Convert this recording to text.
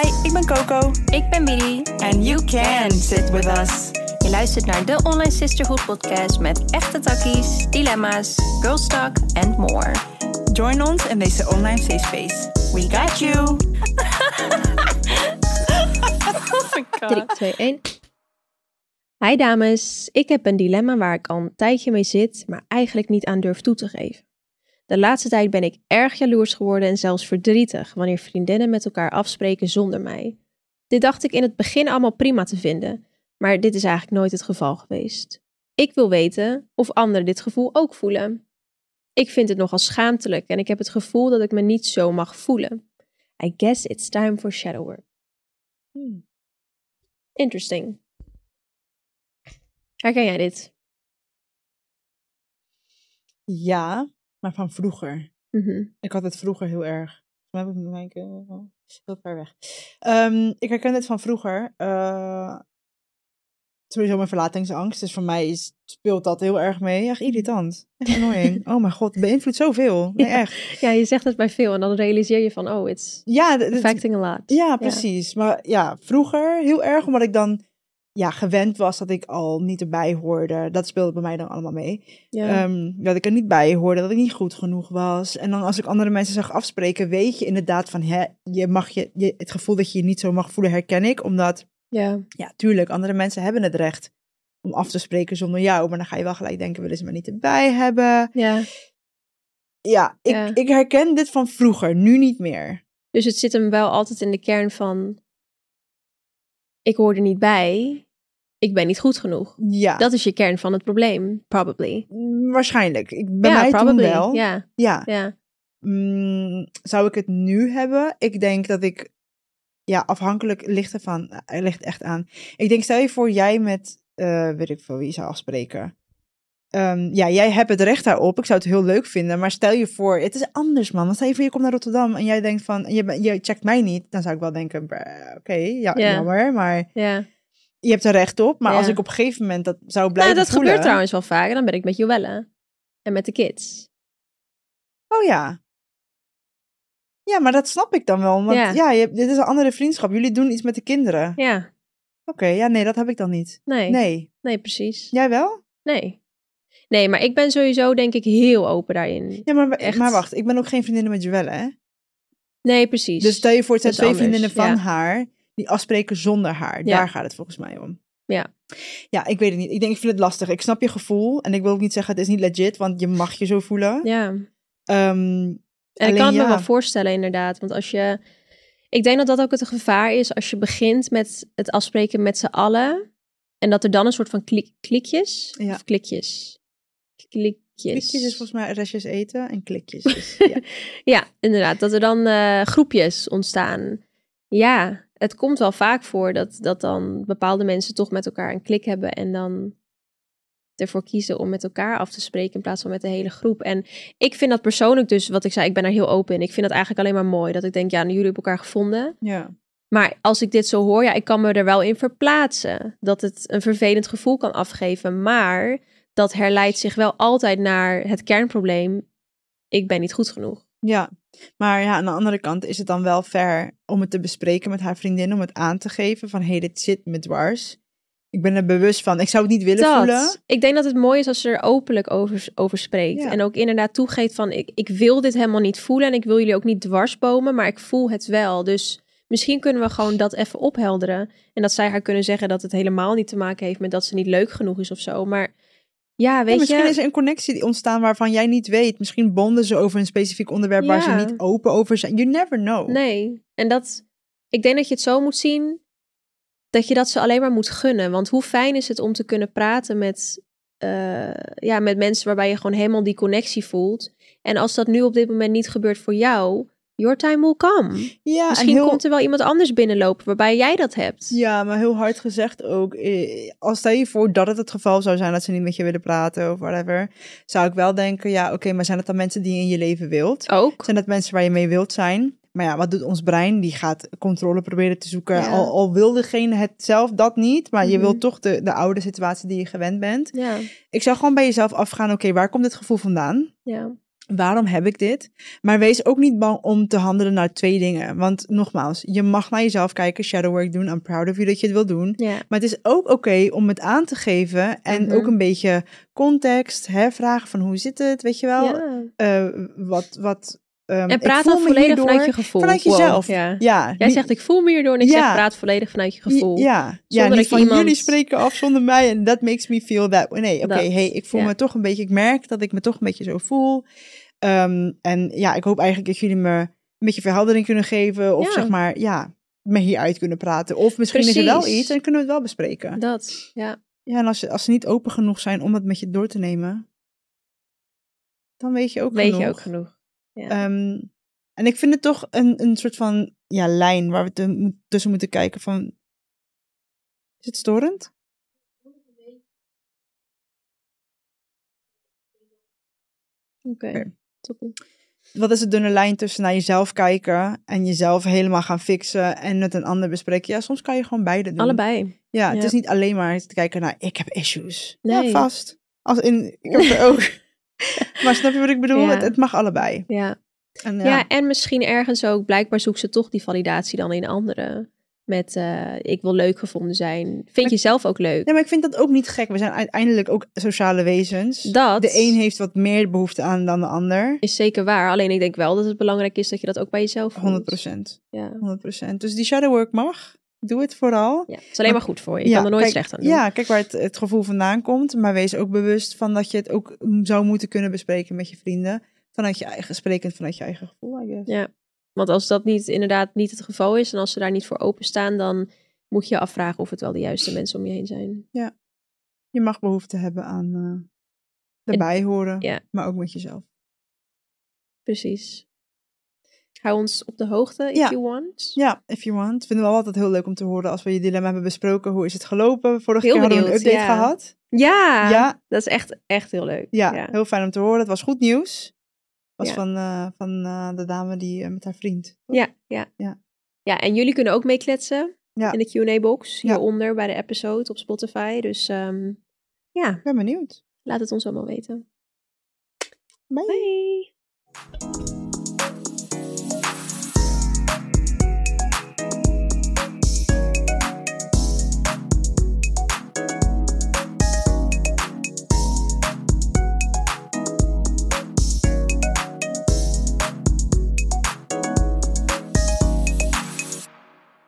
Hi, ik ben Coco. Ik ben Billy. And you can sit with us. Je luistert naar de Online Sisterhood podcast met echte takkies, dilemma's, girl talk and more. Join ons in deze online safe space. We got you. oh my 3, 2, 1. Hi dames, ik heb een dilemma waar ik al een tijdje mee zit, maar eigenlijk niet aan durf toe te geven. De laatste tijd ben ik erg jaloers geworden en zelfs verdrietig wanneer vriendinnen met elkaar afspreken zonder mij. Dit dacht ik in het begin allemaal prima te vinden, maar dit is eigenlijk nooit het geval geweest. Ik wil weten of anderen dit gevoel ook voelen. Ik vind het nogal schaamtelijk en ik heb het gevoel dat ik me niet zo mag voelen. I guess it's time for shadow work. Hmm. Interesting. Herken jij dit? Ja, maar van vroeger. Mhm. Ik had het vroeger heel erg. Maar heb ik mijn heel ver weg. Um, ik herken het van vroeger. Uh, sowieso mijn verlatingsangst. Dus voor mij is, speelt dat heel erg mee. Echt irritant. Echt annoying. oh mijn god, het beïnvloedt zoveel. Nee, echt. Ja, je zegt het bij veel en dan realiseer je van, oh, it's ja, affecting a lot. Ja, precies. Ja. Maar ja, vroeger heel erg, omdat ik dan ja, gewend was dat ik al niet erbij hoorde. Dat speelde bij mij dan allemaal mee. Ja. Um, dat ik er niet bij hoorde, dat ik niet goed genoeg was. En dan als ik andere mensen zag afspreken, weet je inderdaad van, hè, je mag je, je, het gevoel dat je je niet zo mag voelen, herken ik. Omdat, ja, ja tuurlijk, andere mensen hebben het recht om af te spreken zonder jou. Maar dan ga je wel gelijk denken, willen ze me niet erbij hebben. Ja. Ja, ik, Ja. ik herken dit van vroeger, nu niet meer. Dus het zit hem wel altijd in de kern van, ik hoor er niet bij, ik ben niet goed genoeg. Ja, Dat is je kern van het probleem, probably. mm, waarschijnlijk. Ik, bij ja, mij probably. toen wel. Ja, ja. ja. Mm, zou ik het nu hebben? Ik denk dat ik, ja, afhankelijk ligt ervan, het ligt echt aan. Ik denk, stel je voor, jij met, eh, weet ik veel wie zou afspreken. Ehm, ja, jij hebt het recht daarop. Ik zou het heel leuk vinden. Maar stel je voor, het is anders, man. Want stel je voor, je komt naar Rotterdam en jij denkt van, je, je checkt mij niet. Dan zou ik wel denken, oké, ja, Ja. jammer. Maar je hebt er recht op. Maar als ik op een gegeven moment dat zou Nou, blijven dat voelen. gebeurt trouwens wel vaak. En dan ben ik met Joelle. En met de kids. Oh ja. Ja, maar dat snap ik dan wel. Want Ja. je, dit is een andere vriendschap. Jullie doen iets met de kinderen. Ja, Oké, ja, nee, dat heb ik dan niet. nee. Nee. Nee, precies. Jij wel? Nee. Nee, maar ik ben sowieso denk ik heel open daarin. Ja, maar, Echt? maar wacht, ik ben ook geen vriendinnen met Joelle, hè? Nee, precies. Dus stel je voor, het zijn twee anders, vriendinnen van ja. haar die afspreken zonder haar. Ja. Daar gaat het volgens mij om. Ja. Ja, ik weet het niet. Ik denk, ik vind het lastig. Ik snap je gevoel. En ik wil ook niet zeggen, het is niet legit, want je mag je zo voelen. Ja. Ehm, En ik kan het me wel voorstellen, inderdaad. Want als je. Ik denk dat dat ook het gevaar is als je begint met het afspreken met z'n allen. En dat er dan een soort van klik, klikjes. Ja. Of klikjes. Klikjes. klikjes is volgens mij restjes eten en klikjes. Is, ja. Ja, inderdaad. Dat er dan eh, groepjes ontstaan. Ja, het komt wel vaak voor dat, dat dan bepaalde mensen toch met elkaar een klik hebben. En dan ervoor kiezen om met elkaar af te spreken in plaats van met de hele groep. En ik vind dat persoonlijk dus, wat ik zei, ik ben er heel open in. Ik vind dat eigenlijk alleen maar mooi. Dat ik denk, ja, jullie hebben elkaar gevonden. ja. Maar als ik dit zo hoor, ja, ik kan me er wel in verplaatsen. Dat het een vervelend gevoel kan afgeven. Maar dat herleidt zich wel altijd naar het kernprobleem. Ik ben niet goed genoeg. Ja, maar ja, aan de andere kant is het dan wel fair om het te bespreken met haar vriendin, om het aan te geven van, hé, hey, dit zit me dwars. Ik ben er bewust van. Ik zou het niet willen voelen. Ik denk dat het mooi is als ze er openlijk over, over spreekt. Ja. En ook inderdaad toegeeft van, ik, ik wil dit helemaal niet voelen. En ik wil jullie ook niet dwarsbomen, maar ik voel het wel. Dus misschien kunnen we gewoon dat even ophelderen. En dat zij haar kunnen zeggen dat het helemaal niet te maken heeft met dat ze niet leuk genoeg is of zo. Maar ja, weet Ja, misschien je... is er een connectie die ontstaan waarvan jij niet weet. Misschien bonden ze over een specifiek onderwerp waar ze niet open over zijn. You never know. Nee, en dat, ik denk dat je het zo moet zien dat je dat ze alleen maar moet gunnen. Want hoe fijn is het om te kunnen praten met, eh, ja, met mensen waarbij je gewoon helemaal die connectie voelt. En als dat nu op dit moment niet gebeurt voor jou, your time will come. Ja, Misschien en heel, komt er wel iemand anders binnenlopen waarbij jij dat hebt. ja, maar heel hard gezegd ook. eh, Als stel je voor dat het het geval zou zijn dat ze niet met je willen praten of whatever. Zou ik wel denken, ja, oké, maar zijn het dan mensen die je in je leven wilt? Ook. Zijn dat mensen waar je mee wilt zijn? Maar ja, wat doet ons brein? Die gaat controle proberen te zoeken. Ja. Al, al wil degene het zelf dat niet, maar je Mhm. wilt toch de, de oude situatie die je gewend bent. Ja, Ik zou gewoon bij jezelf afgaan, oké, waar komt dit gevoel vandaan? ja. Waarom heb ik dit? Maar wees ook niet bang om te handelen naar twee dingen. Want nogmaals, je mag naar jezelf kijken, shadow work doen. I'm proud of you dat je het wil doen. Maar het is ook oké om het aan te geven en Mhm. ook een beetje context, hè, vragen van hoe zit het, weet je wel? Eh, wat, wat, ehm, En praat dan volledig hierdoor- vanuit je gevoel. Vanuit Wow, jezelf. Ja. Ja, Jij zegt ik voel me hierdoor en ik Ja. zeg praat volledig vanuit je gevoel. Ja, ja Zonder niet dat je van iemand- jullie spreken af zonder mij en that makes me feel that. Nee, oké, hey, ik voel me toch een beetje, ik merk dat ik me toch een beetje zo voel. Ehm, en ja, ik hoop eigenlijk dat jullie me een beetje verheldering kunnen geven of Ja. zeg maar, ja, me hieruit kunnen praten. Of misschien is er wel iets en kunnen we het wel bespreken. Dat, ja. Ja, en als ze, als ze niet open genoeg zijn om het met je door te nemen, dan weet je ook Weet genoeg. je ook genoeg. Ja. Ehm, en ik vind het toch een, een soort van ja, lijn waar we te- tussen moeten kijken van... Is het storend? Oké. oké. Toppie. Wat is de dunne lijn tussen naar jezelf kijken en jezelf helemaal gaan fixen en met een ander bespreken? Ja, soms kan je gewoon beide doen. Allebei. Ja, het Ja. is niet alleen maar te kijken naar ik heb issues. Ja, Nee. vast. Als in, ik heb er ook. maar snap je wat ik bedoel? Ja. Het, het mag allebei. Ja. En, Ja. ja. en misschien ergens ook, blijkbaar zoekt ze toch die validatie dan in anderen. Met eh, ik wil leuk gevonden zijn. Vind je zelf ook leuk? Ja, maar ik vind dat ook niet gek. We zijn uiteindelijk ook sociale wezens. Dat De een heeft wat meer behoefte aan dan de ander. is zeker waar. Alleen ik denk wel dat het belangrijk is dat je dat ook bij jezelf voelt. 100 procent. Ja. 100 Dus die shadow work mag. Doe het vooral. ja. Het is alleen maar goed voor je. Je kan er nooit kijk, slecht aan doen. Ja, kijk waar het, het gevoel vandaan komt. Maar wees ook bewust van dat je het ook zou moeten kunnen bespreken met je vrienden. Vanuit je eigen, sprekend vanuit je eigen gevoel. Ja. Want als dat niet inderdaad niet het geval is en als ze daar niet voor openstaan, dan moet je je afvragen of het wel de juiste mensen om je heen zijn. Je mag behoefte hebben aan eh erbij horen, ja. maar ook met jezelf. Precies. Hou ons op de hoogte if Ja. you want. Ja, if you want. Vinden we wel altijd heel leuk om te horen als we je dilemma hebben besproken. Hoe is het gelopen? Vorige Heel keer hadden we een benieuwd, update ja. gehad. Ja, Ja, dat is echt, echt heel leuk. Ja, heel fijn om te horen. Het was goed nieuws. Was Ja. van, eh, van eh, de dame die eh, met haar vriend. Ja, ja. Ja. Ja, en jullie kunnen ook meekletsen in de Q&A-box hieronder bij de episode op Spotify. Dus ehm, ja, Ik ben benieuwd. laat het ons allemaal weten. Bye. Bye!